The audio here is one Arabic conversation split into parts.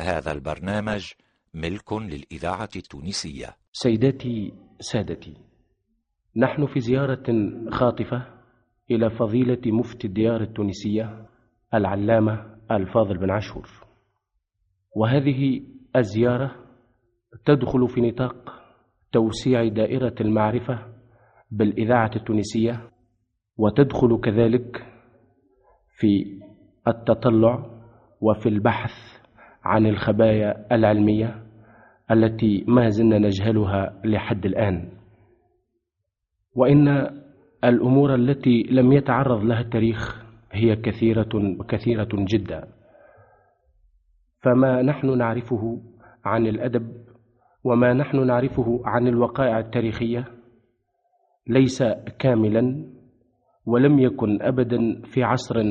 هذا البرنامج ملك للإذاعة التونسية. سيداتي سادتي نحن في زيارة خاطفة إلى فضيلة مفتي الديار التونسية العلامة الفاضل بن عاشور. وهذه الزيارة تدخل في نطاق توسيع دائرة المعرفة بالإذاعة التونسية وتدخل كذلك في التطلع وفي البحث عن الخبايا العلمية التي ما زلنا نجهلها لحد الآن. وإن الأمور التي لم يتعرض لها التاريخ هي كثيرة كثيرة جدا. فما نحن نعرفه عن الأدب وما نحن نعرفه عن الوقائع التاريخية ليس كاملا ولم يكن أبدا في عصر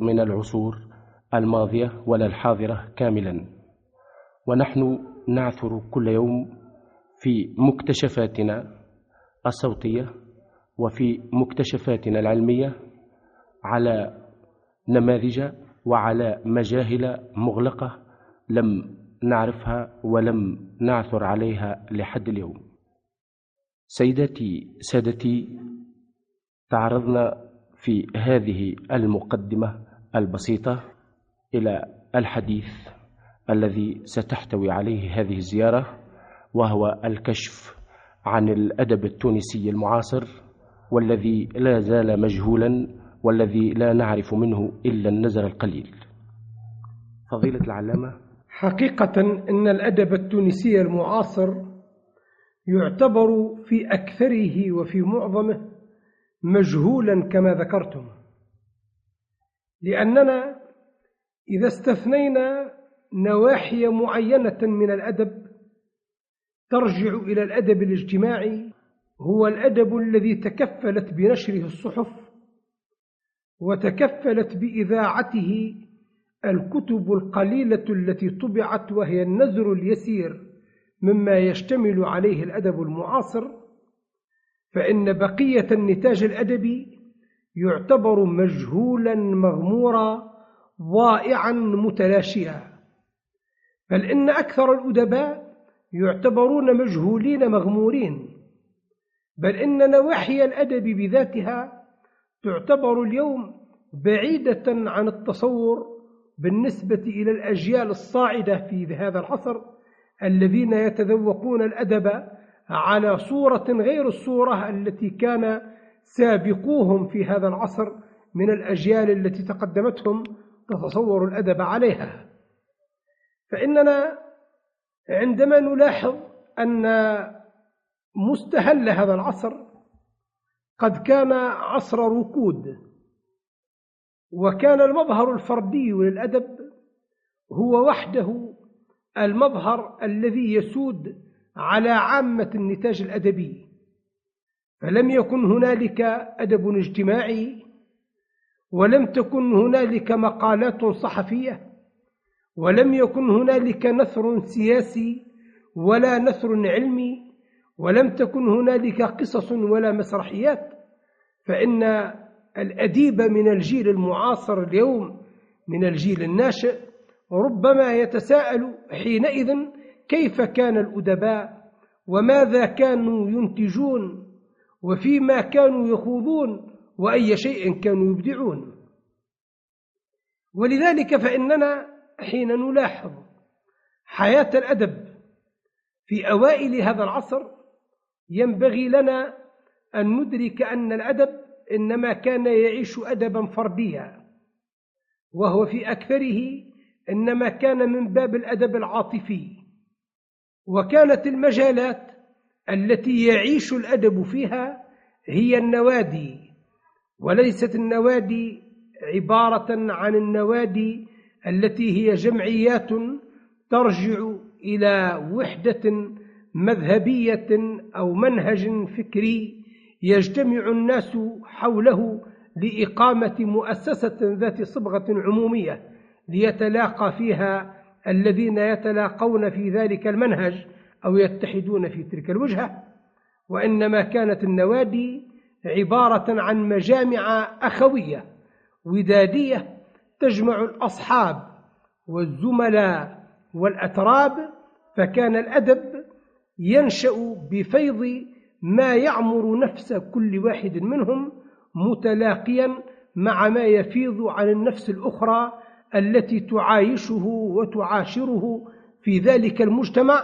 من العصور. الماضية ولا الحاضرة كاملا. ونحن نعثر كل يوم في مكتشفاتنا الصوتية وفي مكتشفاتنا العلمية على نماذج وعلى مجاهل مغلقة لم نعرفها ولم نعثر عليها لحد اليوم. سيداتي سادتي تعرضنا في هذه المقدمة البسيطة إلى الحديث الذي ستحتوي عليه هذه الزيارة وهو الكشف عن الأدب التونسي المعاصر والذي لا زال مجهولا والذي لا نعرف منه إلا النزر القليل. فضيلة العلامة. حقيقة أن الأدب التونسي المعاصر يعتبر في أكثره وفي معظمه مجهولا كما ذكرتم لأننا إذا استثنينا نواحي معينة من الأدب ترجع إلى الأدب الاجتماعي هو الأدب الذي تكفلت بنشره الصحف وتكفلت بإذاعته الكتب القليلة التي طبعت وهي النزر اليسير مما يشتمل عليه الأدب المعاصر فإن بقية النتاج الأدبي يعتبر مجهولا مغمورا ضائعا متلاشيا. بل إن أكثر الأدباء يعتبرون مجهولين مغمورين. بل إن نواحي الأدب بذاتها تعتبر اليوم بعيدة عن التصور بالنسبة إلى الأجيال الصاعدة في هذا العصر الذين يتذوقون الأدب على صورة غير الصورة التي كان سابقوهم في هذا العصر من الأجيال التي تقدمتهم تتصور الأدب عليها. فإننا عندما نلاحظ أن مستهل هذا العصر قد كان عصر ركود وكان المظهر الفردي للأدب هو وحده المظهر الذي يسود على عامة النتاج الأدبي. فلم يكن هنالك أدب اجتماعي ولم تكن هنالك مقالات صحفية ولم يكن هنالك نثر سياسي ولا نثر علمي ولم تكن هنالك قصص ولا مسرحيات فإن الأديب من الجيل المعاصر اليوم من الجيل الناشئ ربما يتساءل حينئذ كيف كان الأدباء وماذا كانوا ينتجون وفيما كانوا يخوضون وأي شيء كانوا يبدعون. ولذلك فإننا حين نلاحظ حياة الأدب في أوائل هذا العصر ينبغي لنا أن ندرك أن الأدب إنما كان يعيش أدبا فرديا وهو في أكثره إنما كان من باب الأدب العاطفي. وكانت المجالات التي يعيش الأدب فيها هي النوادي وليست النوادي عبارة عن النوادي التي هي جمعيات ترجع إلى وحدة مذهبية أو منهج فكري يجتمع الناس حوله لإقامة مؤسسة ذات صبغة عمومية ليتلاقى فيها الذين يتلاقون في ذلك المنهج أو يتحدون في تلك الوجهة. وإنما كانت النوادي عبارة عن مجامع أخوية ودادية تجمع الأصحاب والزملاء والأتراب فكان الأدب ينشأ بفيض ما يعمر نفس كل واحد منهم متلاقيا مع ما يفيض عن النفس الأخرى التي تعايشه وتعاشره في ذلك المجتمع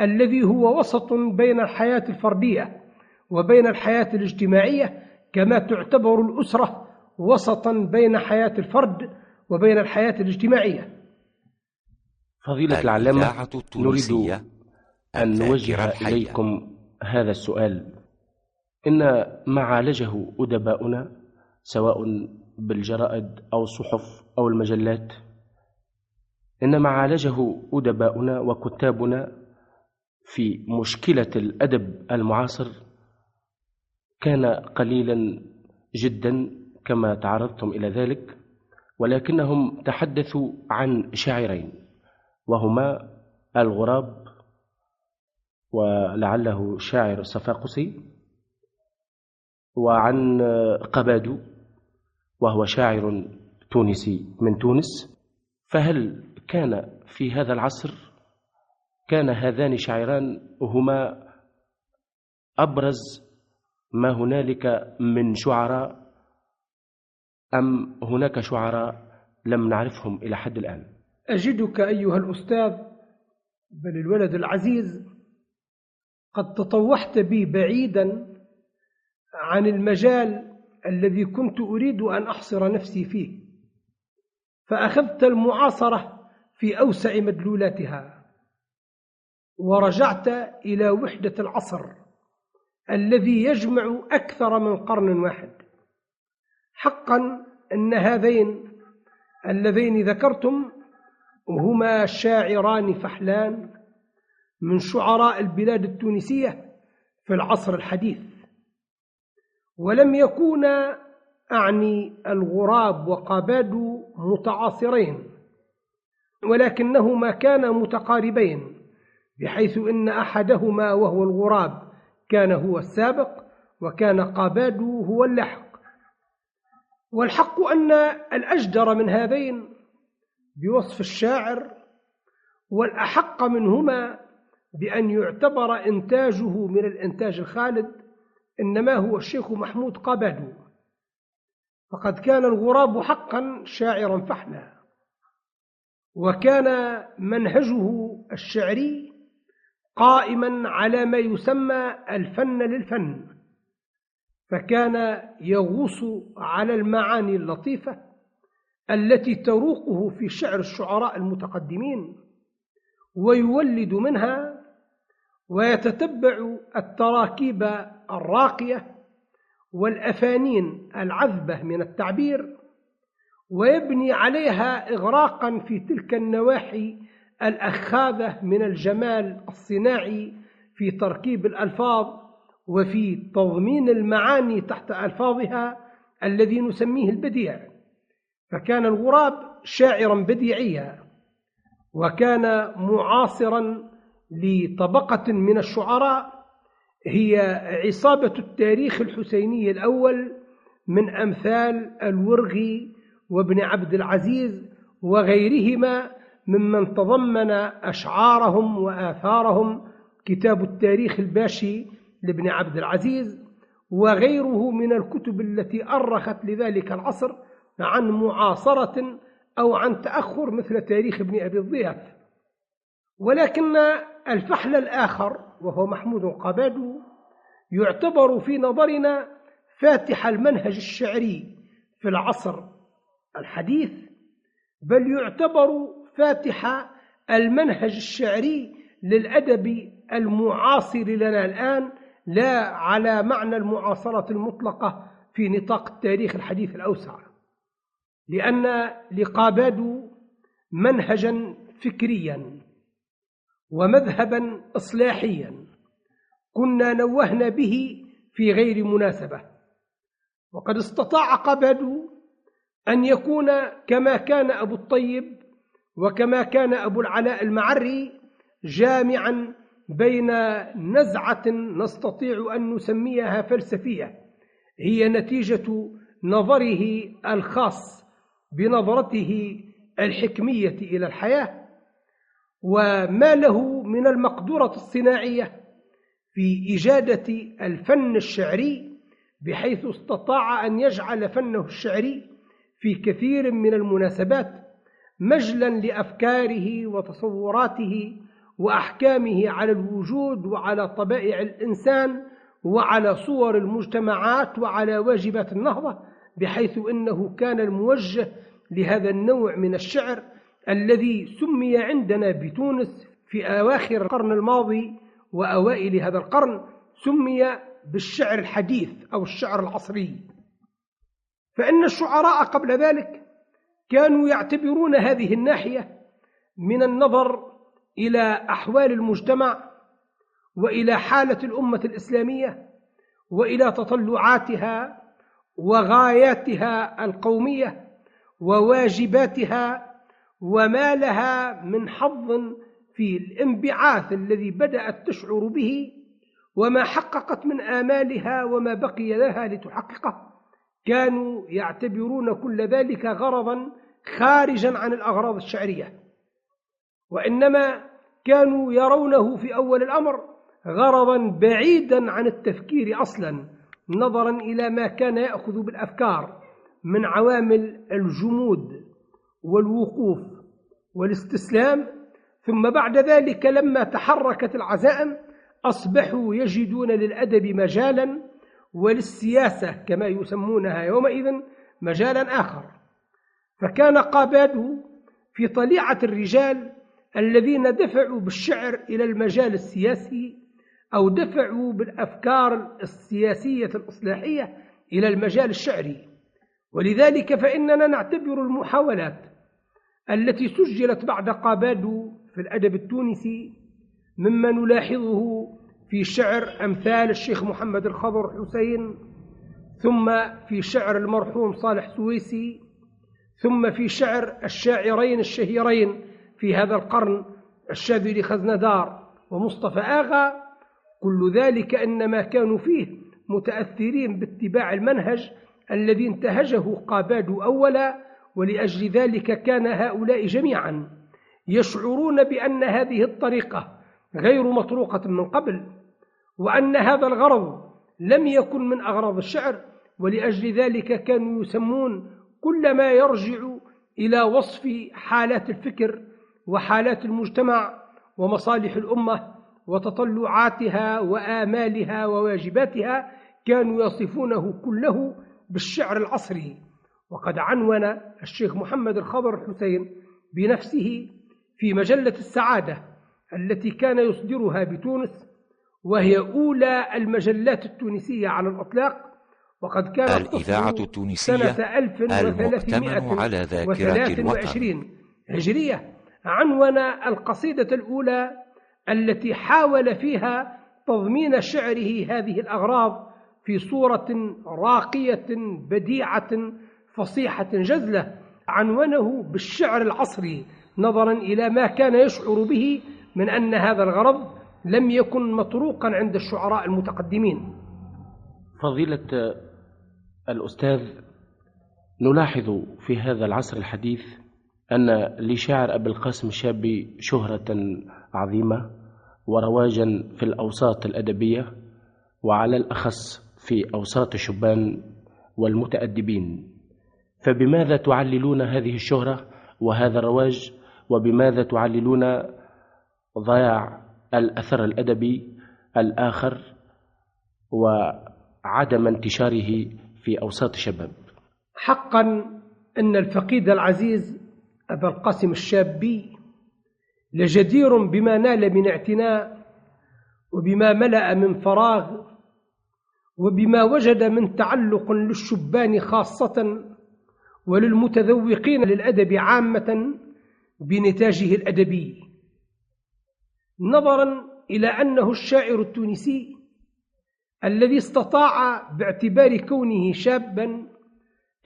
الذي هو وسط بين الحياة الفردية. وبين الحياة الاجتماعية كما تعتبر الأسرة وسطا بين حياة الفرد وبين الحياة الاجتماعية. فضيلة العلامة نريد أن نوجه إليكم هذا السؤال. إن ما عالجه أدباؤنا سواء بالجرائد أو الصحف أو المجلات إن ما عالجه أدباؤنا وكتابنا في مشكلة الأدب المعاصر كان قليلا جدا كما تعرضتم إلى ذلك ولكنهم تحدثوا عن شاعرين وهما الغراب ولعله شاعر صفاقسي وعن قبادو وهو شاعر تونسي من تونس. فهل كان في هذا العصر كان هذان شاعران هما أبرز ما هنالك من شعراء أم هناك شعراء لم نعرفهم إلى حد الآن؟ أجدك أيها الأستاذ بل الولد العزيز قد تطوحت بي بعيدا عن المجال الذي كنت أريد أن أحصر نفسي فيه فأخذت المعاصرة في أوسع مدلولاتها ورجعت إلى وحدة العصر. الذي يجمع أكثر من قرن واحد. حقا أن هذين اللذين ذكرتم هما شاعران فحلان من شعراء البلاد التونسية في العصر الحديث. ولم يكونا أعني الغراب وقاباد متعاصرين ولكنهما كانا متقاربين بحيث إن أحدهما وهو الغراب كان هو السابق وكان قاباد هو اللاحق. والحق أن الأجدر من هذين بوصف الشاعر والأحق منهما بأن يعتبر إنتاجه من الإنتاج الخالد إنما هو الشيخ محمود قابادو فقد كان الغراب حقا شاعرا فحلا. وكان منهجه الشعري قائما على ما يسمى الفن للفن فكان يغوص على المعاني اللطيفة التي تروقه في شعر الشعراء المتقدمين ويولد منها ويتتبع التراكيب الراقية والأفانين العذبة من التعبير ويبني عليها إغراقا في تلك النواحي الأخاذة من الجمال الصناعي في تركيب الألفاظ وفي تضمين المعاني تحت ألفاظها الذي نسميه البديع. فكان الغراب شاعرا بديعيا وكان معاصرا لطبقة من الشعراء هي عصابة التاريخ الحسيني الأول من أمثال الورغي وابن عبد العزيز وغيرهما ممن تضمن أشعارهم وآثارهم كتاب التاريخ الباشي لابن عبد العزيز وغيره من الكتب التي أرخت لذلك العصر عن معاصرة أو عن تأخر مثل تاريخ ابن أبي الضياف. ولكن الفحل الآخر وهو محمود قباد يعتبر في نظرنا فاتح المنهج الشعري في العصر الحديث بل يعتبر فاتح المنهج الشعري للأدب المعاصر لنا الآن لا على معنى المعاصرة المطلقة في نطاق التاريخ الحديث الأوسع. لأن لقاباد منهجا فكريا ومذهبا إصلاحيا كنا نوهنا به في غير مناسبة. وقد استطاع قباد أن يكون كما كان أبو الطيب وكما كان أبو العلاء المعري جامعا بين نزعة نستطيع أن نسميها فلسفية هي نتيجة نظره الخاص بنظرته الحكمية إلى الحياة وما له من المقدورة الصناعية في إجادة الفن الشعري بحيث استطاع أن يجعل فنه الشعري في كثير من المناسبات مجلا لأفكاره وتصوراته وأحكامه على الوجود وعلى طبائع الإنسان وعلى صور المجتمعات وعلى واجبات النهضة بحيث إنه كان الموجه لهذا النوع من الشعر الذي سمي عندنا بتونس في أواخر القرن الماضي وأوائل هذا القرن سمي بالشعر الحديث أو الشعر العصري. فإن الشعراء قبل ذلك كانوا يعتبرون هذه الناحية من النظر إلى أحوال المجتمع وإلى حالة الأمة الإسلامية وإلى تطلعاتها وغاياتها القومية وواجباتها وما لها من حظ في الانبعاث الذي بدأت تشعر به وما حققت من آمالها وما بقي لها لتحققه. كانوا يعتبرون كل ذلك غرضا خارجا عن الأغراض الشعرية. وإنما كانوا يرونه في أول الأمر غرضا بعيدا عن التفكير أصلا نظرا إلى ما كان يأخذ بالأفكار من عوامل الجمود والوقوف والاستسلام. ثم بعد ذلك لما تحركت العزائم أصبحوا يجدون للأدب مجالا وللسياسة كما يسمونها يومئذ مجالا آخر. فكان قاباد في طليعة الرجال الذين دفعوا بالشعر إلى المجال السياسي أو دفعوا بالأفكار السياسية الإصلاحية إلى المجال الشعري. ولذلك فإننا نعتبر المحاولات التي سجلت بعد قاباد في الأدب التونسي مما نلاحظه في شعر أمثال الشيخ محمد الخضر حسين ثم في شعر المرحوم صالح سويسي ثم في شعر الشاعرين الشهيرين في هذا القرن الشاذلي خزندار ومصطفى آغا. كل ذلك إنما كانوا فيه متأثرين باتباع المنهج الذي انتهجه قاباد أولا ولأجل ذلك كان هؤلاء جميعا يشعرون بأن هذه الطريقة غير مطروقة من قبل. وأن هذا الغرض لم يكن من أغراض الشعر ولأجل ذلك كانوا يسمون كل ما يرجع إلى وصف حالات الفكر وحالات المجتمع ومصالح الأمة وتطلعاتها وآمالها وواجباتها كانوا يصفونه كله بالشعر العصري. وقد عنون الشيخ محمد الخضر الحسين بنفسه في مجلة السعادة التي كان يصدرها بتونس وهي أولى المجلات التونسية على الإطلاق وقد كانت الإذاعة التونسية سنة المؤتمن على ذاكرة الوطن. هجرية عنون القصيدة الأولى التي حاول فيها تضمين شعره هذه الأغراض في صورة راقية بديعة فصيحة جزلة عنونه بالشعر العصري نظرا إلى ما كان يشعر به من أن هذا الغرض لم يكن مطروقا عند الشعراء المتقدمين. فضيلة الأستاذ نلاحظ في هذا العصر الحديث أن لشاعر أبي القاسم الشابي شهرة عظيمة ورواجا في الأوساط الأدبية وعلى الأخص في أوساط الشبان والمتأدبين. فبماذا تعللون هذه الشهرة وهذا الرواج؟ وبماذا تعللون ضياع الأثر الأدبي الآخر وعدم انتشاره في أوساط الشباب. حقا أن الفقيد العزيز أبا القاسم الشابي لجدير بما نال من اعتناء وبما ملأ من فراغ وبما وجد من تعلق للشبان خاصة وللمتذوقين للأدب عامة بنتاجه الأدبي. نظرا إلى أنه الشاعر التونسي الذي استطاع باعتبار كونه شابا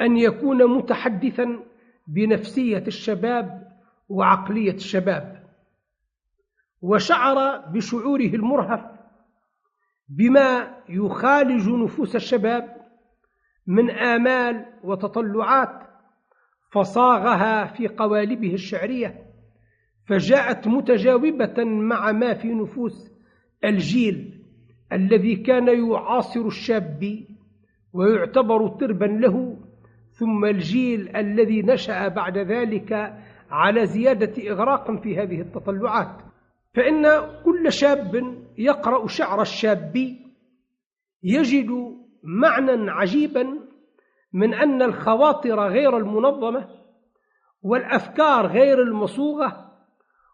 أن يكون متحدثا بنفسية الشباب وعقلية الشباب وشعر بشعوره المرهف بما يخالج نفوس الشباب من آمال وتطلعات فصاغها في قوالبه الشعرية. فجاءت متجاوبة مع ما في نفوس الجيل الذي كان يعاصر الشاب ويعتبر تربا له ثم الجيل الذي نشأ بعد ذلك على زيادة إغراق في هذه التطلعات. فإن كل شاب يقرأ شعر الشاب يجد معنى عجيبا من أن الخواطر غير المنظمة والأفكار غير المصوغة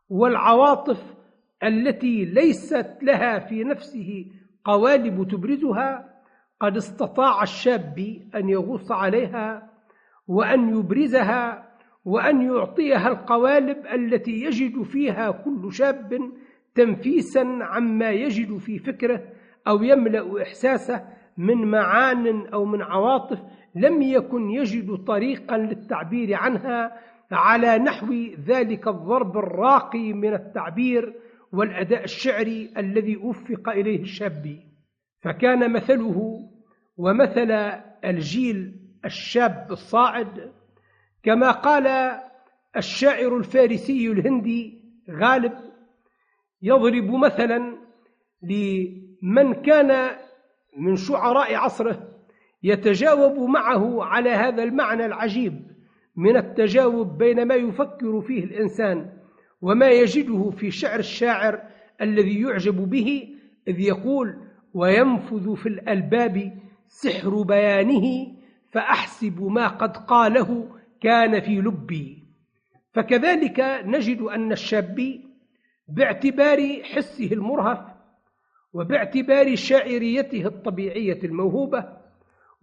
والعواطف التي ليست لها في نفسه قوالب تبرزها قد استطاع الشاب أن يغوص عليها وأن يبرزها وأن يعطيها القوالب التي يجد فيها كل شاب تنفيسا عما يجد في فكره أو يملأ إحساسه من معان أو من عواطف لم يكن يجد طريقا للتعبير عنها على نحو ذلك الضرب الراقي من التعبير والأداء الشعري الذي وفق إليه الشاب. فكان مثله ومثل الجيل الشاب الصاعد كما قال الشاعر الفارسي الهندي غالب يضرب مثلا لمن كان من شعراء عصره يتجاوب معه على هذا المعنى العجيب. من التجاوب بين ما يفكر فيه الإنسان وما يجده في شعر الشاعر الذي يعجب به إذ يقول وينفذ في الألباب سحر بيانه فأحسب ما قد قاله كان في لبي فكذلك نجد أن الشاب باعتبار حسه المرهف وباعتبار شاعريته الطبيعية الموهوبة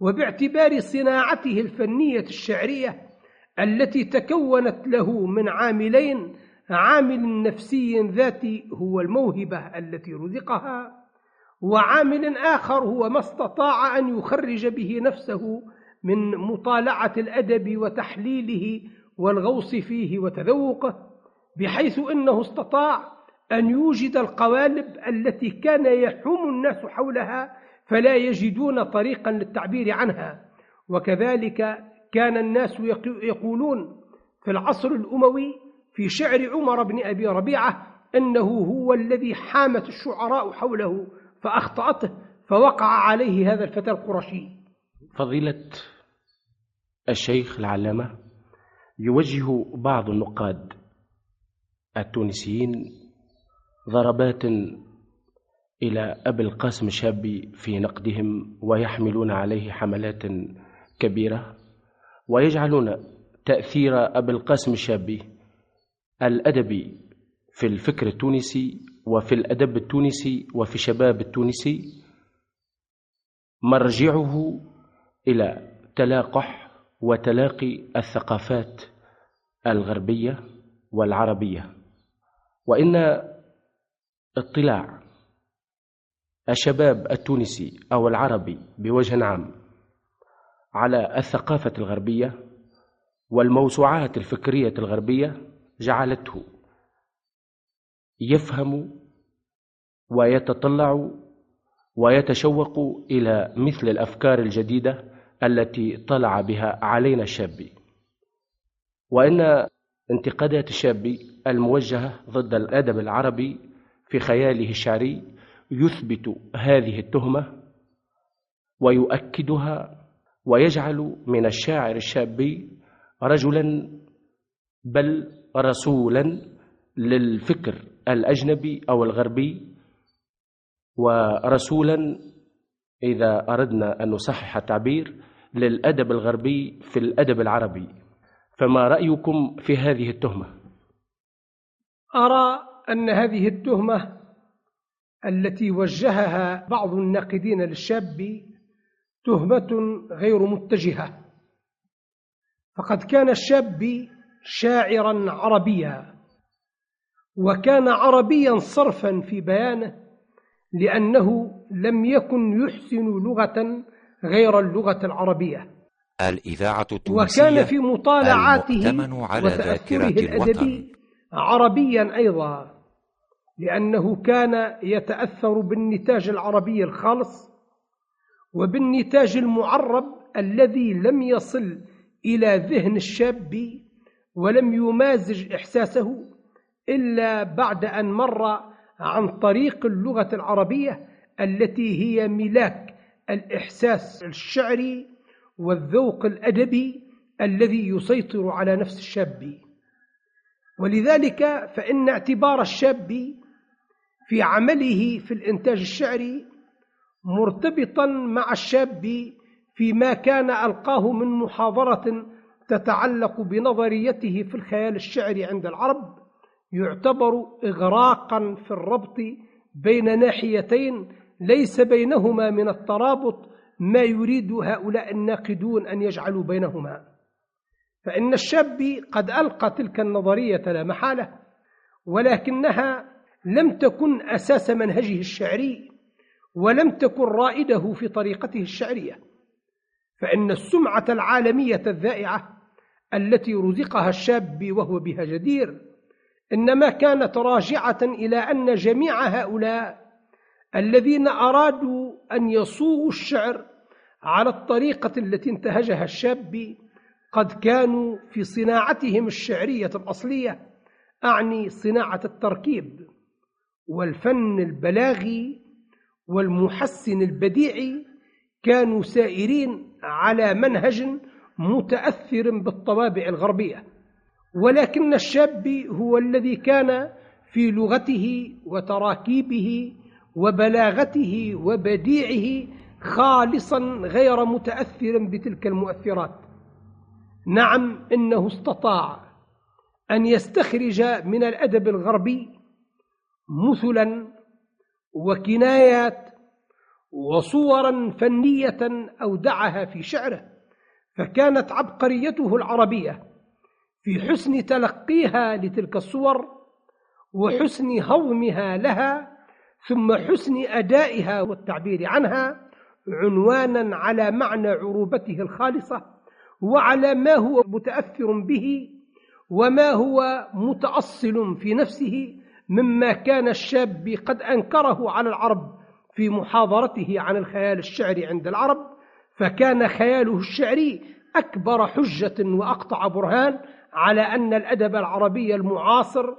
وباعتبار صناعته الفنية الشعرية التي تكونت له من عاملين عامل نفسي ذاتي هو الموهبة التي رزقها وعامل آخر هو ما استطاع أن يخرج به نفسه من مطالعة الأدب وتحليله والغوص فيه وتذوقه بحيث أنه استطاع أن يوجد القوالب التي كان يحوم الناس حولها فلا يجدون طريقا للتعبير عنها. وكذلك كان الناس يقولون في العصر الأموي في شعر عمر بن أبي ربيعة أنه هو الذي حامت الشعراء حوله فأخطأته فوقع عليه هذا الفتى القرشي. فضيلة الشيخ العلامة يوجه بعض النقاد التونسيين ضربات إلى أبي القاسم الشابي في نقدهم ويحملون عليه حملات كبيرة. ويجعلون تأثير أبي القاسم الشابي الأدبي في الفكر التونسي وفي الأدب التونسي وفي الشباب التونسي مرجعه إلى تلاقح وتلاقي الثقافات الغربية والعربية. وإن اطلاع الشباب التونسي أو العربي بوجه عام على الثقافة الغربية والموسوعات الفكرية الغربية جعلته يفهم ويتطلع ويتشوق إلى مثل الأفكار الجديدة التي طلع بها علينا الشاب. وإن انتقادات الشاب الموجهة ضد الأدب العربي في خياله الشعري يثبت هذه التهمة ويؤكدها ويجعل من الشاعر الشاب رجلا بل رسولا للفكر الأجنبي أو الغربي ورسولا إذا أردنا أن نصحح التعبير للأدب الغربي في الأدب العربي فما رأيكم في هذه التهمة؟ أرى أن هذه التهمة التي وجهها بعض الناقدين للشاب تهمة غير متجهة. فقد كان الشاب شاعرا عربيا وكان عربيا صرفا في بيانه لأنه لم يكن يحسن لغة غير اللغة العربية. الإذاعة التونسية وكان في مطالعاته على ذاكرة الأدبي عربيا أيضا لأنه كان يتأثر بالنتاج العربي الخالص وبالنتاج المعرب الذي لم يصل إلى ذهن الشاب ولم يمازج إحساسه إلا بعد أن مر عن طريق اللغة العربية التي هي ملاك الإحساس الشعري والذوق الأدبي الذي يسيطر على نفس الشاب. ولذلك فإن اعتبار الشاب في عمله في الإنتاج الشعري مرتبطا مع الشاب فيما كان ألقاه من محاضرة تتعلق بنظريته في الخيال الشعري عند العرب يعتبر إغراقا في الربط بين ناحيتين ليس بينهما من الترابط ما يريد هؤلاء الناقدون أن يجعلوا بينهما. فإن الشاب قد ألقى تلك النظرية لا محالة ولكنها لم تكن أساس منهجه الشعري ولم تكن رائده في طريقته الشعرية فإن السمعة العالمية الذائعة التي رزقها الشاب وهو بها جدير إنما كانت راجعة إلى أن جميع هؤلاء الذين أرادوا أن يصوغوا الشعر على الطريقة التي انتهجها الشاب قد كانوا في صناعتهم الشعرية الأصلية أعني صناعة التركيب والفن البلاغي والمحسن البديعي كانوا سائرين على منهج متأثر بالطوابع الغربية. ولكن الشاب هو الذي كان في لغته وتراكيبه وبلاغته وبديعه خالصا غير متأثر بتلك المؤثرات. نعم إنه استطاع أن يستخرج من الأدب الغربي مثلا وكنايات وصورا فنية أودعها في شعره فكانت عبقريته العربية في حسن تلقيها لتلك الصور وحسن هضمها لها ثم حسن أدائها والتعبير عنها عنوانا على معنى عروبته الخالصة وعلى ما هو متأثر به وما هو متأصل في نفسه مما كان الشاب قد أنكره على العرب في محاضرته عن الخيال الشعري عند العرب فكان خياله الشعري أكبر حجة وأقطع برهان على أن الأدب العربي المعاصر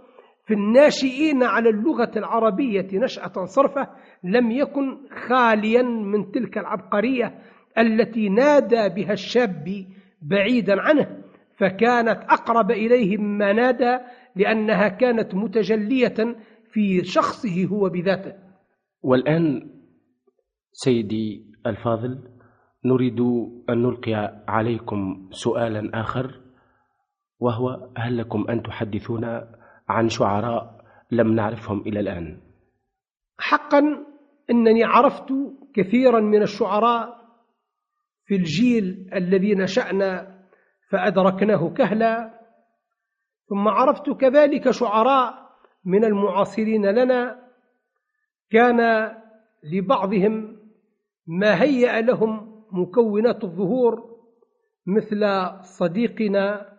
في الناشئين على اللغة العربية نشأة صرفة لم يكن خاليا من تلك العبقرية التي نادى بها الشاب بعيدا عنه فكانت أقرب إليه مما نادى لأنها كانت متجلية في شخصه هو بذاته. والآن سيدي الفاضل نريد أن نلقي عليكم سؤالا آخر وهو هل لكم أن تحدثونا عن شعراء لم نعرفهم إلى الآن؟ حقا أنني عرفت كثيرا من الشعراء في الجيل الذي نشأنا فأدركناه كهلا ثم عرفت كذلك شعراء من المعاصرين لنا كان لبعضهم ما هيأ لهم مكونات الظهور مثل صديقنا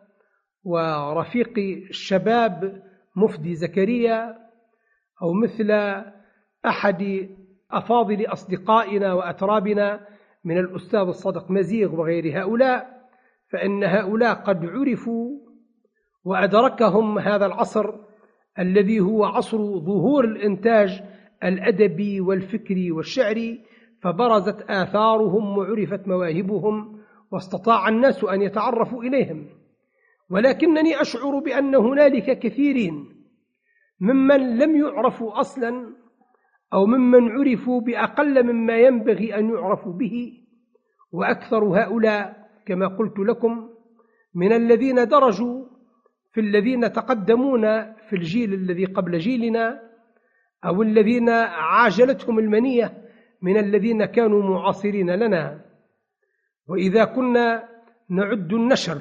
ورفيق الشباب مفدي زكريا أو مثل أحد أفاضل أصدقائنا وأترابنا من الأستاذ الصدق مزيغ وغير هؤلاء فإن هؤلاء قد عرفوا وأدركهم هذا العصر الذي هو عصر ظهور الإنتاج الأدبي والفكري والشعري فبرزت آثارهم وعرفت مواهبهم واستطاع الناس أن يتعرفوا إليهم. ولكنني أشعر بأن هنالك كثيرين ممن لم يعرفوا أصلا أو ممن عرفوا بأقل مما ينبغي أن يعرفوا به وأكثر هؤلاء كما قلت لكم من الذين درجوا في الذين تقدمونا في الجيل الذي قبل جيلنا أو الذين عاجلتهم المنية من الذين كانوا معاصرين لنا. وإذا كنا نعد النشر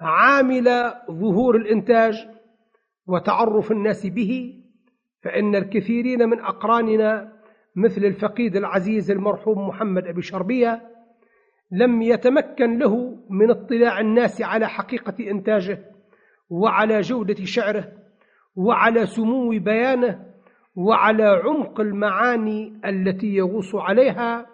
عامل ظهور الإنتاج وتعرف الناس به فإن الكثيرين من أقراننا مثل الفقيد العزيز المرحوم محمد أبي شربية لم يتمكن له من اطلاع الناس على حقيقة إنتاجه. وعلى جودة شعره وعلى سمو بيانه وعلى عمق المعاني التي يغوص عليها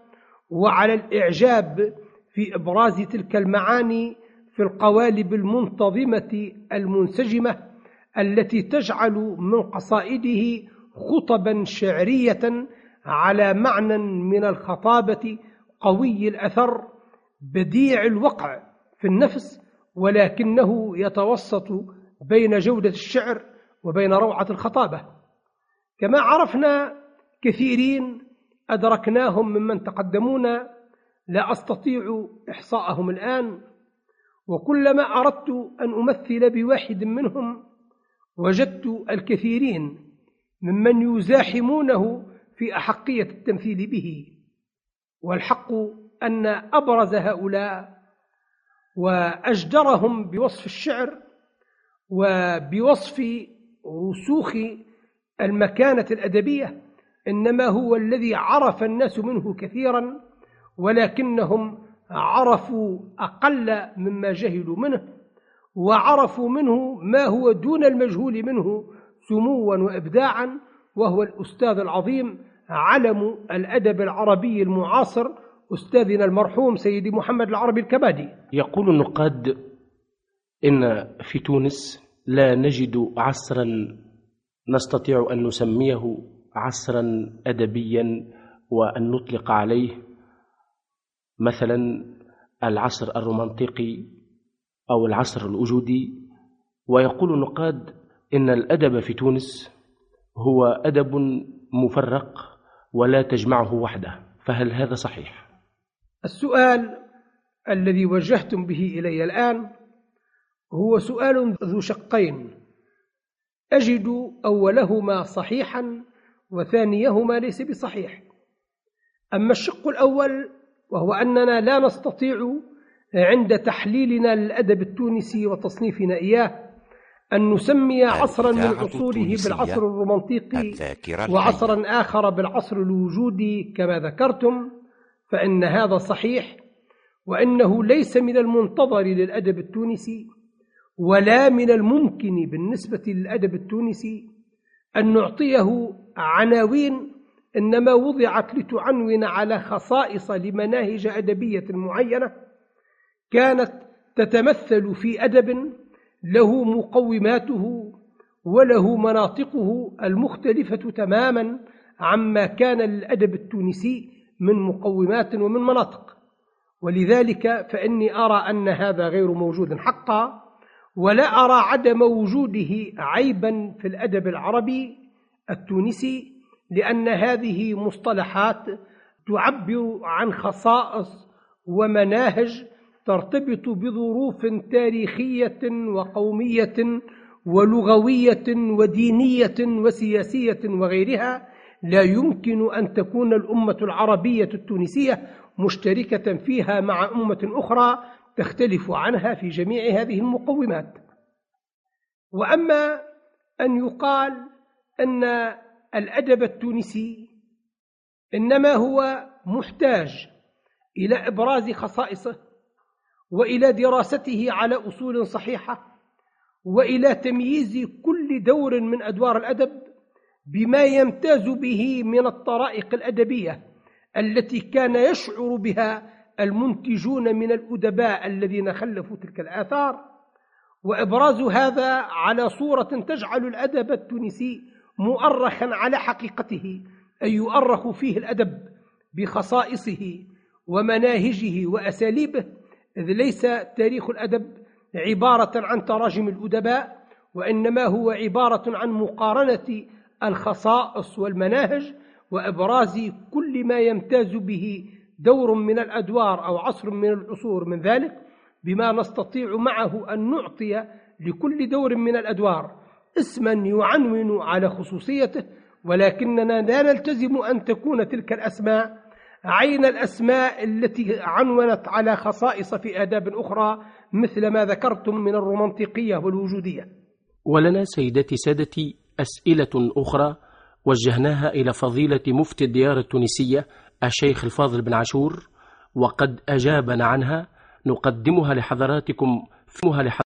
وعلى الإعجاب في إبراز تلك المعاني في القوالب المنتظمة المنسجمة التي تجعل من قصائده خطبا شعرية على معنى من الخطابة قوي الأثر بديع الوقع في النفس ولكنه يتوسط بين جودة الشعر وبين روعة الخطابة. كما عرفنا كثيرين أدركناهم ممن تقدمونا لا أستطيع إحصاءهم الآن وكلما أردت أن أمثل بواحد منهم وجدت الكثيرين ممن يزاحمونه في أحقية التمثيل به. والحق أن أبرز هؤلاء وأجدرهم بوصف الشعر وبوصف رسوخ المكانة الأدبية إنما هو الذي عرف الناس منه كثيرا ولكنهم عرفوا أقل مما جهلوا منه وعرفوا منه ما هو دون المجهول منه سموا وإبداعا وهو الأستاذ العظيم علم الأدب العربي المعاصر أستاذنا المرحوم سيدي محمد العربي الكبادي يقول النقاد إن في تونس لا نجد عصرا نستطيع أن نسميه عصرا أدبيا وأن نطلق عليه مثلا العصر الرومانطيقي أو العصر الوجودي ويقول النقاد إن الأدب في تونس هو أدب مفرق ولا تجمعه وحده فهل هذا صحيح؟ السؤال الذي وجهتم به إلي الآن هو سؤال ذو شقين. أجد أولهما صحيحا وثانيهما ليس بصحيح. أما الشق الأول وهو أننا لا نستطيع عند تحليلنا للأدب التونسي وتصنيفنا إياه أن نسمي عصرا من عصوره بالعصر الرومانطيقي وعصرا آخر بالعصر الوجودي كما ذكرتم. فإن هذا صحيح وإنه ليس من المنتظر للأدب التونسي ولا من الممكن بالنسبة للأدب التونسي أن نعطيه عناوين إنما وضعت لتعنون على خصائص لمناهج أدبية معينة كانت تتمثل في أدب له مقوماته وله مناطقه المختلفة تماما عما كان للأدب التونسي من مقومات ومن مناطق. ولذلك فإني أرى أن هذا غير موجود حقا ولا أرى عدم وجوده عيبا في الأدب العربي التونسي لأن هذه مصطلحات تعبر عن خصائص ومناهج ترتبط بظروف تاريخية وقومية ولغوية ودينية وسياسية وغيرها لا يمكن أن تكون الأمة العربية التونسية مشتركة فيها مع أمة أخرى تختلف عنها في جميع هذه المقومات. وأما أن يقال أن الأدب التونسي إنما هو محتاج إلى إبراز خصائصه وإلى دراسته على أصول صحيحة وإلى تمييز كل دور من أدوار الأدب بما يمتاز به من الطرائق الأدبية التي كان يشعر بها المنتجون من الأدباء الذين خلفوا تلك الآثار وإبراز هذا على صورة تجعل الأدب التونسي مؤرخا على حقيقته أي يؤرخ فيه الأدب بخصائصه ومناهجه وأساليبه إذ ليس تاريخ الأدب عبارة عن تراجم الأدباء وإنما هو عبارة عن مقارنة الخصائص والمناهج وإبراز كل ما يمتاز به دور من الأدوار أو عصر من العصور من ذلك بما نستطيع معه أن نعطي لكل دور من الأدوار اسما يعنون على خصوصيته ولكننا لا نلتزم أن تكون تلك الأسماء عين الأسماء التي عنونت على خصائص في آداب أخرى مثل ما ذكرتم من الرومانطيقية والوجودية. ولنا سيدتي سادتي أسئلة أخرى وجهناها إلى فضيلة مفتي الديار التونسية الشيخ الفاضل بن عاشور وقد أجابنا عنها. نقدمها لحضراتكم